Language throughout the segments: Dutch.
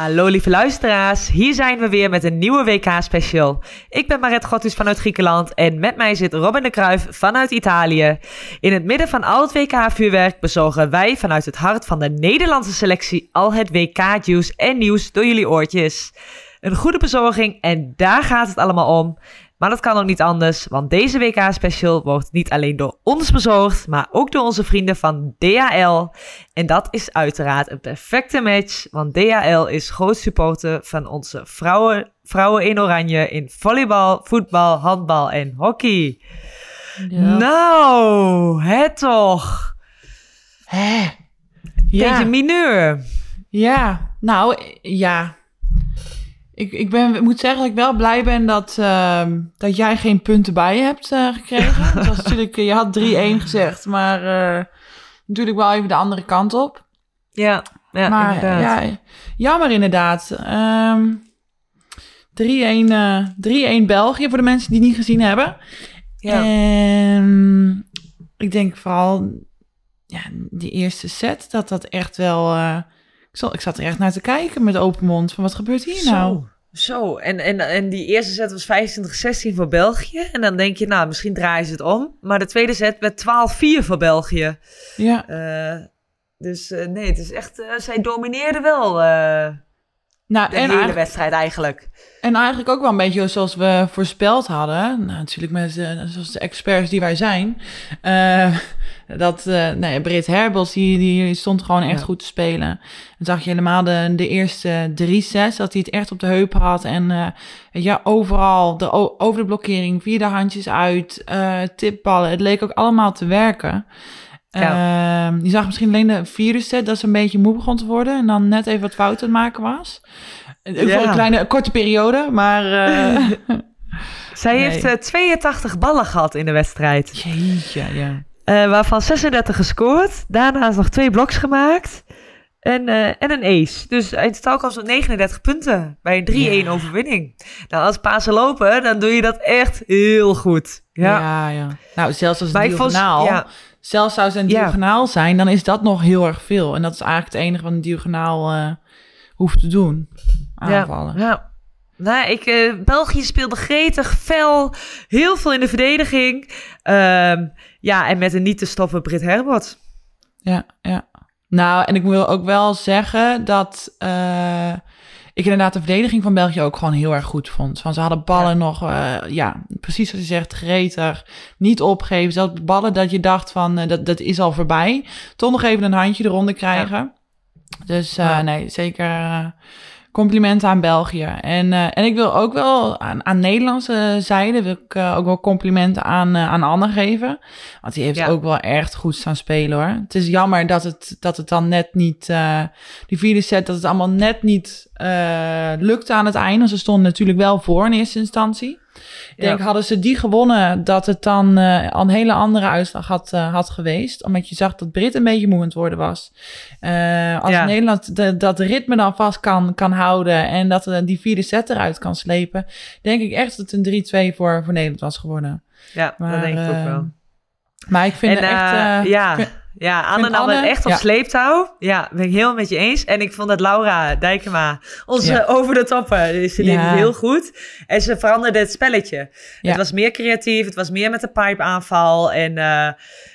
Hallo lieve luisteraars, hier zijn we weer met een nieuwe WK-special. Ik ben Maret Gottus vanuit Griekenland en met mij zit Robin de Kruijf vanuit Italië. In het midden van al het WK-vuurwerk bezorgen wij vanuit het hart van de Nederlandse selectie al het WK-juice en nieuws door jullie oortjes. Een goede bezorging en daar gaat het allemaal om. Maar dat kan ook niet anders, want deze WK-special wordt niet alleen door ons bezorgd, maar ook door onze vrienden van DHL. En dat is uiteraard een perfecte match, want DHL is groot supporter van onze vrouwen, vrouwen in oranje in volleybal, voetbal, handbal en hockey. Ja. Nou, het toch. Hè? Beetje Ja, mineur. ja. Nou, ja. Ik, ik, ben, ik moet zeggen dat ik wel blij ben dat, ehm, dat jij geen punten bij je hebt eh, gekregen. Het was natuurlijk, eh, je had 3-1 gezegd, maar eh, natuurlijk wel even de andere kant op. Ja, ja maar inderdaad. ja, jammer inderdaad. Ehm 3-1 eh, 3-1 België voor de mensen die het niet gezien hebben. Ja. En ik denk vooral ja, die eerste set, dat dat echt wel... ik, zal, ik zat er echt naar te kijken met open mond. Van wat gebeurt hier nou? Zo, zo. En, en, en die eerste set was 25-16 voor België. En dan denk je, nou, misschien draaien ze het om. Maar de tweede set werd 12-4 voor België. Ja, Eh, dus eh, nee, het is echt... eh, zij domineerden wel nou, de en, hele wedstrijd eigenlijk. en eigenlijk ook wel een beetje zoals we voorspeld hadden. Nou, natuurlijk met eh, zoals de experts die wij zijn. eh, dat uh, nee, Britt Herbels, die, die stond gewoon echt Ja. goed te spelen. Dan zag je helemaal de, de eerste drie sets, dat hij het echt op de heup had. En eh, ja, overal, de, over de blokkering, vier de handjes uit, eh tipballen. Het leek ook allemaal te werken. Ja. Ehm, je zag misschien alleen de vierde set dat ze een beetje moe begon te worden. En dan net even wat fouten maken was. Eh, Voor een kleine, korte periode, maar... eh, Zij Nee. heeft eh, 82 ballen gehad in de wedstrijd. Jeetje, ja. Eh, waarvan 36 gescoord. Daarnaast nog twee bloks gemaakt. En, eh, en een ace. Dus in totaal kwam ze op 39 punten. Bij een 3-1 Ja. overwinning. Nou, als Pasen lopen, dan doe je dat echt heel goed. Ja. Ja, ja. Nou, zelfs als het vond- ja. Zelfs zou ze een Ja. diagonaal zijn, dan is dat nog heel erg veel. En dat is eigenlijk het enige wat een diagonaal eh, hoeft te doen. Aanvallen. Ja, ja. Nou, ik, eh, België speelde gretig, fel, heel veel in de verdediging. Ehm, ja, en met een niet te stoppen Brit Herbert. Ja, ja. Nou, en ik wil ook wel zeggen dat eh, ik inderdaad de verdediging van België ook gewoon heel erg goed vond. Want ze hadden ballen Ja. nog, eh, ja, precies wat je zegt, gretig, niet opgeven. Zelfs ballen dat je dacht van, eh, dat, dat is al voorbij. Toch nog even een handje eronder krijgen. Dus eh, Ja. nee, zeker complimenten aan België. En, eh, en ik wil ook wel aan, aan Nederlandse zijde, wil ik eh, ook wel complimenten aan, eh, aan Anne geven. Want die heeft Ja. ook wel echt goed staan spelen hoor. Het is jammer dat het, dat het dan net niet, die vierde set, dat het allemaal net niet eh lukte aan het einde. Ze stonden natuurlijk wel voor in eerste instantie. Ik denk, Ja. hadden ze die gewonnen, dat het dan eh, een hele andere uitslag had, eh, had geweest. Omdat je zag dat Brit een beetje moe aan het worden was. Eh, als Ja. Nederland de, dat ritme dan vast kan, kan houden en dat eh, die vierde set eruit kan slepen, denk ik echt dat het een 3-2 voor, voor Nederland was geworden. Ja, Maar, dat denk ik ook wel. Maar ik vind en het echt... ja, vind- ja, Anne nam het Anne- echt op ja. sleeptouw. Ja, ben ik helemaal met je eens. En ik vond dat Laura Dijkema, onze Ja. over de toppen, ze deed Ja. het heel goed. En ze veranderde het spelletje. Ja. Het was meer creatief, het was meer met de pipe aanval. En eh,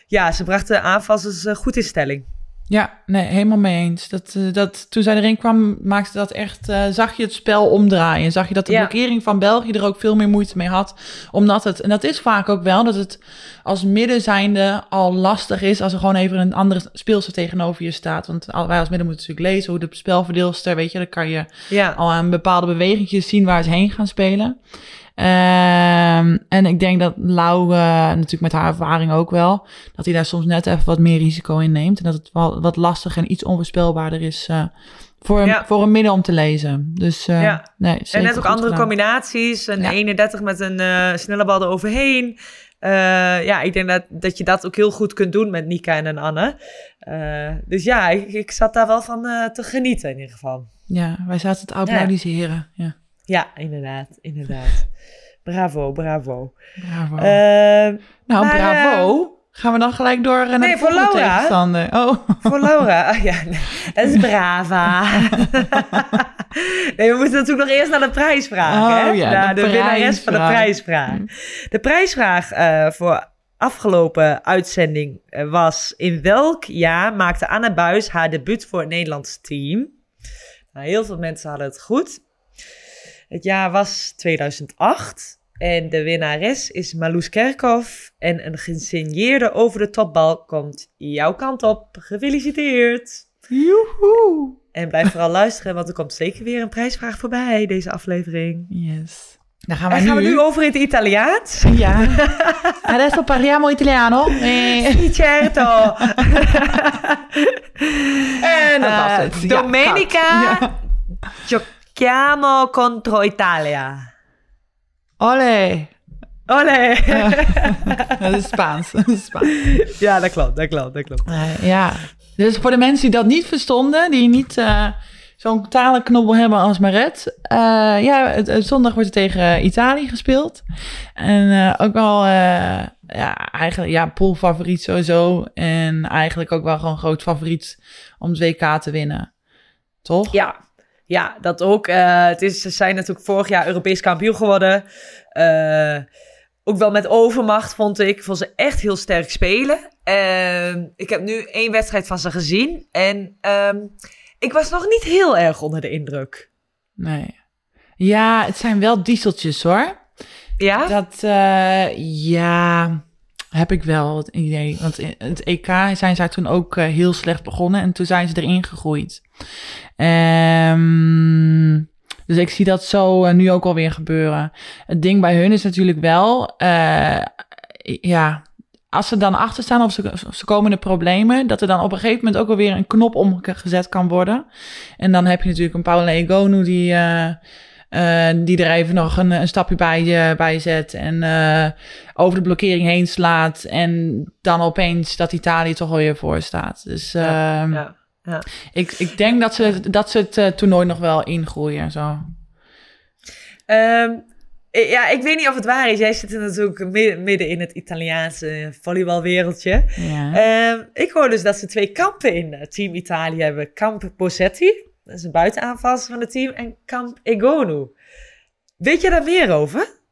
ja, ze bracht de aanvallers eh, goed in stelling. Ja, nee, helemaal mee eens. Dat, eh, dat, toen zij erin kwam, maakte dat echt, eh, zag je het spel omdraaien. Zag je dat de Ja. blokkering van België er ook veel meer moeite mee had. Omdat het, en dat is vaak ook wel, dat het als midden zijnde al lastig is als er gewoon even een andere speelster tegenover je staat. Want wij als midden moeten natuurlijk lezen hoe de spelverdeelster, weet je, dan kan je Ja, al aan bepaalde bewegingjes zien waar ze heen gaan spelen. Ehm, en ik denk dat Lau, natuurlijk met haar ervaring ook wel, dat hij daar soms net even wat meer risico in neemt. En dat het wel wat lastig en iets onvoorspelbaarder is eh, voor, een, Ja. voor een midden om te lezen. Dus eh, Ja. nee, En net ook andere gedaan. combinaties. Een Ja. 31 met een eh, snelle bal eroverheen. Eh, ja, ik denk dat, dat je dat ook heel goed kunt doen met Nika en Anne. Dus ja, ik, ik zat daar wel van te genieten in ieder geval. Ja, wij zaten te applaudisseren. Ja. Ja, inderdaad, inderdaad. Bravo, bravo. Bravo. Eh, nou, maar, bravo. Gaan we dan gelijk door eh, naar nee, de voor Laura. tegenstander? Oh, voor Laura. Ah, ja, nee, dat is brava. nee, we moeten natuurlijk nog eerst naar de prijsvraag. Oh, hè? ja, naar de de, winnares van de prijsvraag. prijsvraag. De prijsvraag eh, voor afgelopen uitzending eh, was... In welk jaar maakte Anne Buis haar debuut voor het Nederlands team? Nou, heel veel mensen hadden het goed. Het jaar was 2008. En de winnares is Marloes Kerkhoff. En een gesigneerde over de topbal komt jouw kant op. Gefeliciteerd! joehoe. En blijf vooral luisteren, want er komt zeker weer een prijsvraag voorbij, deze aflevering. Yes. Dan gaan we En nu... gaan we nu over in het Italiaans? Ja. Adesso parliamo italiano. Eh, Sì, certo! En dat was Eh, het. Ja, Domenica. Ja. Giochiamo contro Italia. Olé. Olé! Dat is Spaans. Dat is Spaans. ja, dat klopt, dat klopt, dat klopt. Eh, ja. Dus voor de mensen die dat niet verstonden, die niet eh, zo'n talenknobbel hebben als Maret. eh, ja, het, het zondag wordt er tegen Italië gespeeld. En ook wel, ja, eigenlijk, ja, poolfavoriet sowieso. En eigenlijk ook wel gewoon groot favoriet om het WK te winnen. Toch? Ja, ja dat ook. Eh, het is, ze zijn natuurlijk vorig jaar Europees kampioen geworden. Eh, ook wel met overmacht, vond ik. Vond ze echt heel sterk spelen. Ehm, ik heb nu één wedstrijd van ze gezien. En ehm, ik was nog niet heel erg onder de indruk. Nee. Ja, het zijn wel dieseltjes hoor. Ja? Dat, eh, ja, heb ik wel het idee. Want in het EK zijn zij toen ook heel slecht begonnen en toen zijn ze erin gegroeid. Ehm, dus ik zie dat zo eh, nu ook alweer gebeuren. Het ding bij hun is natuurlijk wel, eh, ja, als ze dan achter staan of ze, of ze komen in de problemen, dat er dan op een gegeven moment ook alweer een knop omgezet kan worden. En dan heb je natuurlijk een Paula Egonu die, eh, die er even nog een, een stapje bij, bij zet en over de blokkering heen slaat. En dan opeens dat Italië toch alweer voor staat. Dus Ja, ehm, ja. ik, ik denk dat ze, dat ze het eh, toernooi nog wel ingroeien. en Zo. Ehm, ja, ik weet niet of het waar is. Jij zit natuurlijk midden, midden in het Italiaanse volleybalwereldje. Ja. Ehm, ik hoor dus dat ze twee kampen in eh, Team Italië hebben. Kamp Posetti, dat is een buitenaanvalster van het team, en Kamp Egonu. Weet je daar meer over?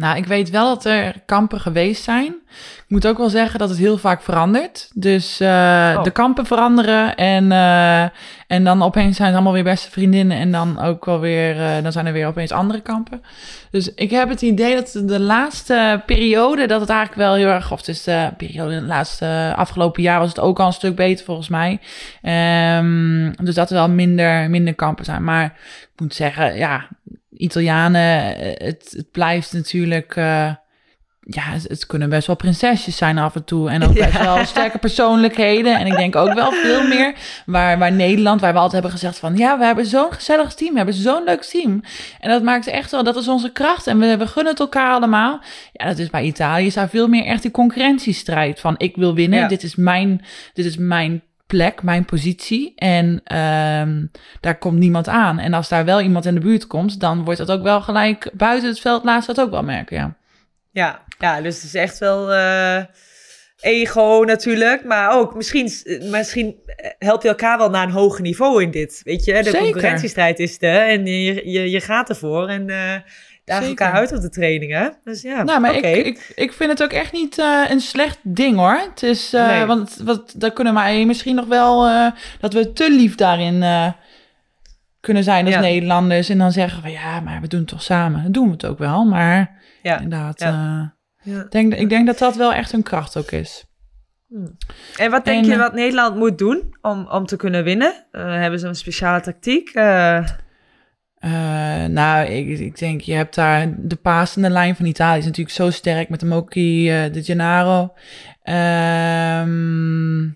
Nou, ik weet wel dat er kampen geweest zijn. Ik moet ook wel zeggen dat het heel vaak verandert. Dus eh, Oh. de kampen veranderen en, eh, en dan opeens zijn ze allemaal weer beste vriendinnen en dan ook wel weer, eh, dan zijn er weer opeens andere kampen. Dus ik heb het idee dat de laatste periode, dat het eigenlijk wel heel erg, of het is de periode, het laatste afgelopen jaar was het ook al een stuk beter volgens mij. Ehm, dus dat er wel minder, minder kampen zijn. Maar ik moet zeggen, ja, Italianen, eh, het, het blijft natuurlijk. eh, ja, het, het kunnen best wel prinsesjes zijn af en toe. En ook best Ja. wel sterke persoonlijkheden. En ik denk ook wel veel meer waar, waar Nederland, waar we altijd hebben gezegd van... ja, we hebben zo'n gezellig team, we hebben zo'n leuk team. En dat maakt echt wel, dat is onze kracht. En we, we gunnen het elkaar allemaal. Ja, dat is bij Italië is daar veel meer echt die concurrentiestrijd. Van ik wil winnen, Ja. dit is mijn, dit is mijn plek, mijn positie. En ehm, daar komt niemand aan. En als daar wel iemand in de buurt komt, dan wordt dat ook wel gelijk buiten het veld laat ze dat ook wel merken, ja. Ja, ja dus het is echt wel eh, ego natuurlijk. Maar ook misschien, misschien help je elkaar wel naar een hoger niveau in dit. Weet je, de Zeker. concurrentiestrijd is er en je, je, je gaat ervoor. En eh dagen Zeker. elkaar uit op de trainingen. Dus ja, Nou, maar ik, ik, ik vind het ook echt niet eh, een slecht ding hoor. Het is, eh, Nee. want wat, daar kunnen wij misschien nog wel, eh, dat we te lief daarin kunnen zijn als Ja. Nederlanders. En dan zeggen we, ja, maar we doen het toch samen. Dan doen we het ook wel, maar ja. inderdaad. Ja. denk, ik denk dat dat wel echt een kracht ook is. En wat denk En, je wat Nederland moet doen om, om te kunnen winnen? Hebben ze een speciale tactiek? Eh, nou, ik, ik denk, je hebt daar de pasende lijn van Italië is natuurlijk zo sterk met de Mochi eh, de Gennaro. Ehm,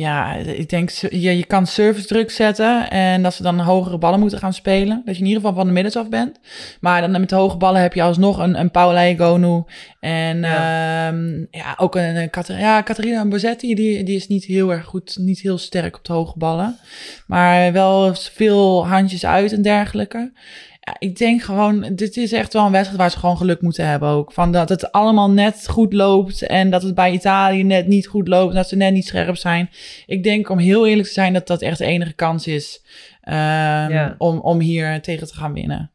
ja, ik denk, je, je kan service druk zetten en dat ze dan hogere ballen moeten gaan spelen. Dat je in ieder geval van de middens af bent. Maar dan met de hoge ballen heb je alsnog een, een Paula Gonu en Ja. ja, ja ook een, een Cater- ja, Caterina Bozetti, die, die is niet heel erg goed, niet heel sterk op de hoge ballen. Maar wel veel handjes uit en dergelijke. Ja, ik denk gewoon, dit is echt wel een wedstrijd waar ze gewoon geluk moeten hebben ook. Van dat het allemaal net goed loopt en dat het bij Italië net niet goed loopt. Dat ze net niet scherp zijn. Ik denk om heel eerlijk te zijn dat dat echt de enige kans is Ja. om, om hier tegen te gaan winnen.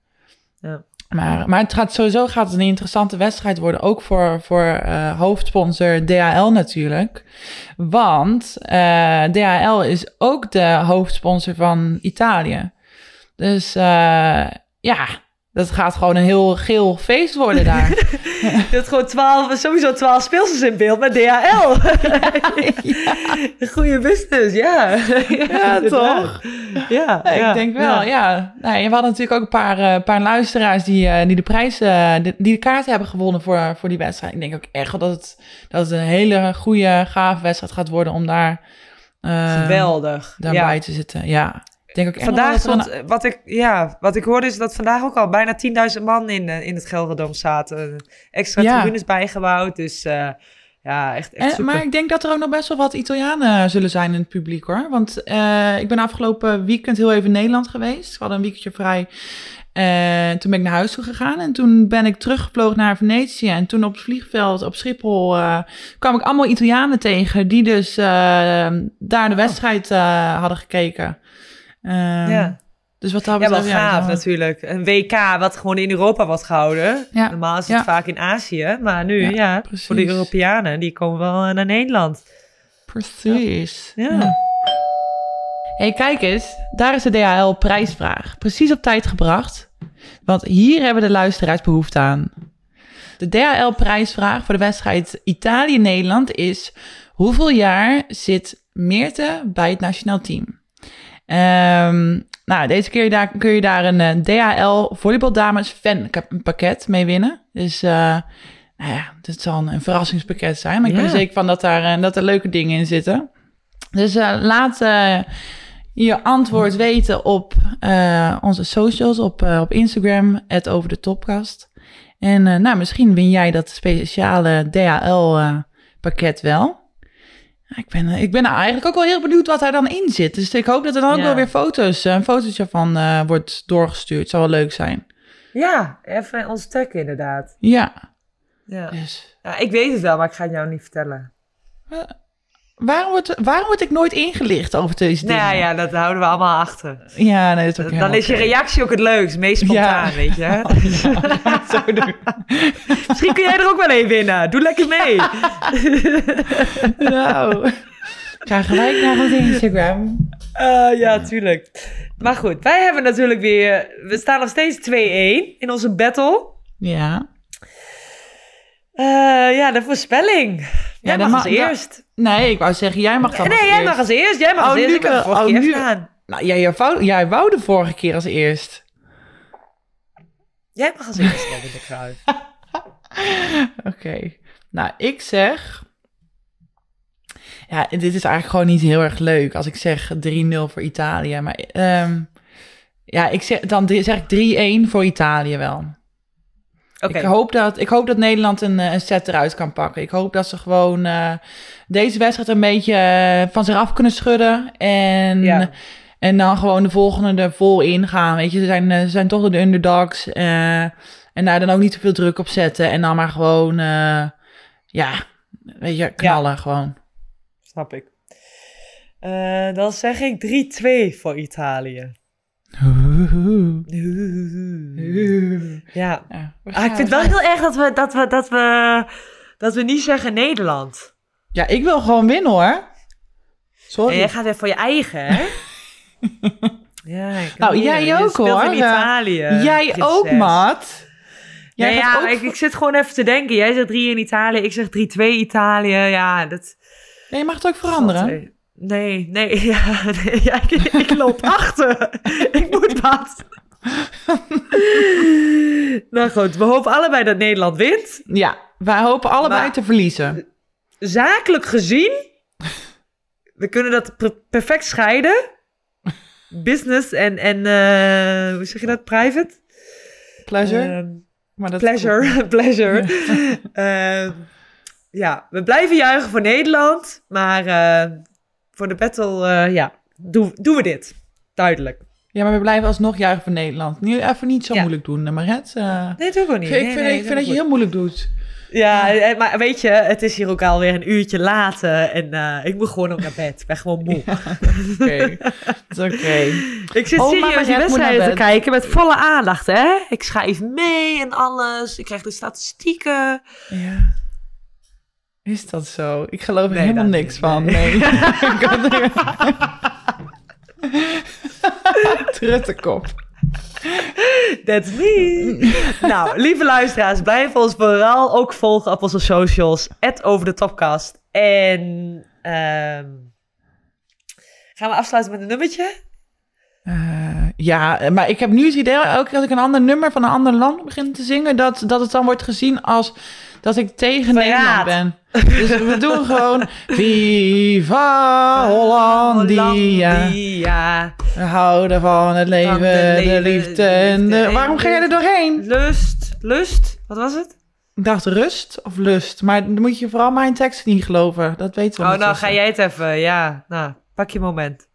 Ja. Maar, maar het gaat sowieso gaat het een interessante wedstrijd worden. Ook voor, voor eh, hoofdsponsor DHL natuurlijk. Want eh, DHL is ook de hoofdsponsor van Italië. Dus eh, ja, dat gaat gewoon een heel geel feest worden daar. Je hebt gewoon 12, sowieso 12 speelsters in beeld met DHL. Goede business, ja. Ja, toch? Ja, Ja, ja, ik denk wel, ja. Nou, we hadden natuurlijk ook een paar, eh, paar luisteraars die, eh, die de prijs, eh, die de kaart hebben gewonnen voor, voor die wedstrijd. Ik denk ook echt wel dat het, dat het een hele goede, gave wedstrijd gaat worden om daar, Geweldig. daarbij Ja. te zitten. Ja, denk ook Vandaag wat ik, ja, wat ik hoorde is dat vandaag ook al bijna 10.000 man in, eh, in het Gelredome zaten. Extra Ja. tribunes bijgebouwd, dus eh, ja, echt, echt En, super. maar ik denk dat er ook nog best wel wat Italianen zullen zijn in het publiek hoor. Want eh, ik ben afgelopen weekend heel even in Nederland geweest. We hadden een weekendje vrij. En toen ben ik naar huis toe gegaan. En toen ben ik teruggevlogen naar Venetië. En toen op het vliegveld op Schiphol eh, kwam ik allemaal Italianen tegen. Die dus eh, daar de wedstrijd eh, hadden gekeken. Ehm, Ja. Dus wat dat Ja, wel betreft, gaaf wel- natuurlijk. Een WK wat gewoon in Europa wordt gehouden. Ja, Normaal is het ja. vaak in Azië, maar nu, Ja, ja, voor de Europeanen, die komen wel eh, naar Nederland. Precies. Ja. hey, kijk eens. Daar is de DHL prijsvraag. Precies op tijd gebracht. Want hier hebben de luisteraars behoefte aan. De DHL prijsvraag voor de wedstrijd Italië-Nederland is... Hoeveel jaar zit Meerte bij het nationaal team? Ehm, nou, deze keer daar, kun je daar een eh, DHL volleybaldames fan pakket mee winnen. Dus eh, nou ja, dit zal een, een verrassingspakket zijn. Maar ik ben Ja. er zeker van dat, daar, eh, dat er leuke dingen in zitten. Dus laat je antwoord weten op eh, onze socials, op, op Instagram, het over de topkast. En nou, misschien win jij dat speciale DHL-pakket wel. Ik ben, eh, ik ben eigenlijk ook wel heel benieuwd wat daar dan in zit. Dus ik hoop dat er dan ook Ja. wel weer foto's, eh, een fotootje van eh, wordt doorgestuurd. Zou wel leuk zijn. Ja, even ons taggen inderdaad. Ja, Ja. dus. ja, ik weet het wel, maar ik ga het jou niet vertellen. Waarom word, waarom word ik nooit ingelicht over deze dingen? Nou ja, dat houden we allemaal achter. Ja, nee, dat is ook Dan is je reactie ook het leukst, meest spontaan, Ja. weet je. Ja, zo doen. Misschien kun jij er ook wel een winnen. Doe lekker mee. Nou, ga gelijk naar ons Instagram. Eh, ja, tuurlijk. Maar goed, wij hebben natuurlijk weer... We staan nog steeds 2-1 in onze battle. Ja. Eh, ja, de voorspelling. Jij mag als eerst. Nee, ik wou zeggen, jij mag dan Nee, als jij eerst. mag als eerst. Jij mag Oh, als eerst. nu Ik heb vorige Oh, keer nu-. Nou, jij, wou, jij wou de vorige keer als eerst. Jij mag als eerst, Robin de Kruijf. Oké. Nou, ik zeg... Ja, dit is eigenlijk gewoon niet heel erg leuk als ik zeg 3-0 voor Italië. Maar ehm, ja, ik zeg, dan zeg ik 3-1 voor Italië wel. Ik, hoop dat, ik hoop dat Nederland een, eh, een set eruit kan pakken. Ik hoop dat ze gewoon eh, deze wedstrijd een beetje eh, van zich af kunnen schudden. En, Ja. en dan gewoon de volgende er vol in gaan. Weet je, ze zijn, ze zijn toch de underdogs. en daar dan ook niet te veel druk op zetten. En dan maar gewoon, ja, weet je, knallen gewoon. Snap ik. Dan zeg ik 3-2 voor Italië. Ja. Ja, Ah, ik vind het wel heel erg dat we, dat we, dat we, dat we niet zeggen Nederland. Ja, ik wil gewoon winnen hoor. Sorry. En jij gaat weer voor je eigen, hè? ja, ik Nou, jij ook, speelt hoor. in Italië. Jij prinses. ook, maat. Jij Nee, gaat ja, ook ik, ik zit gewoon even te denken. Jij zegt 3 in Italië, ik zeg 3-2 Italië. Ja, dat... Ja, je mag het ook veranderen. Nee, nee, ja, nee, ja ik, ik loop achter. ik moet wat. nou goed, we hopen allebei dat Nederland wint. Ja, wij hopen allebei Maar- te verliezen. Zakelijk gezien, we kunnen dat per- perfect scheiden. Business en, en eh, hoe zeg je dat, private? Pleasure. Ehm, maar dat pleasure, pleasure. Ehm, ja, we blijven juichen voor Nederland, maar eh, voor de battle, eh, ja, doen, doen we dit. Duidelijk. Ja, maar we blijven alsnog juichen voor Nederland. Nu even niet zo Ja. moeilijk doen, Maret. eh Nee, ook wel niet. ik Nee, vind, nee, ik vind dat je heel moeilijk doet. Ja, eh, maar weet je, het is hier ook alweer een uurtje later en ik moet gewoon ook naar bed. Ik ben gewoon moe. Oké, dat is oké. Ik zit serieus die naar wedstrijden te kijken met volle aandacht, hè? Ik schrijf mee en alles. Ik krijg de statistieken. Ja. Is dat zo? Ik geloof er Nee, helemaal niks niet, van. nee. Nee. Truttekop. That's me. nou, lieve luisteraars, blijf ons vooral ook volgen op onze socials. over de topcast. En ehm, gaan we afsluiten met een nummertje? Eh, ja, maar ik heb nu het idee, elke keer als ik een ander nummer van een ander land begin te zingen, dat, dat het dan wordt gezien als dat ik tegen Verraad. Nederland ben. Dus we doen gewoon Viva Hollandia. Hollandia. We houden van het leven, Van de, liefde de en de... Waarom ga je er doorheen? Lust. Lust. Wat was het? Ik dacht rust of lust, maar dan moet je vooral mijn tekst niet geloven. Dat weten we Oh, nou ga jij het even. Ja, nou, pak je moment.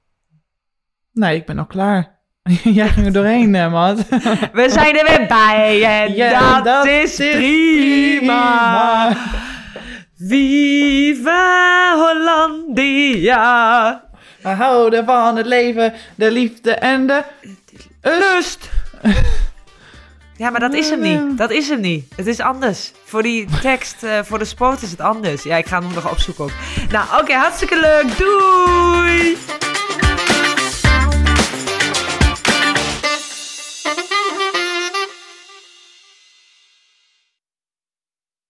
Nee, ik ben al klaar. Jij ging er doorheen, eh, man. We zijn er weer bij en Ja, dat, is, prima. Viva Hollandia. We houden van het leven, de liefde en de... Lust. Ja, maar dat is hem niet. Dat is hem niet. Het is anders. Voor die tekst, eh, voor de sport is het anders. Ja, ik ga hem nog opzoeken ook. Nou, oké, hartstikke leuk. Doei!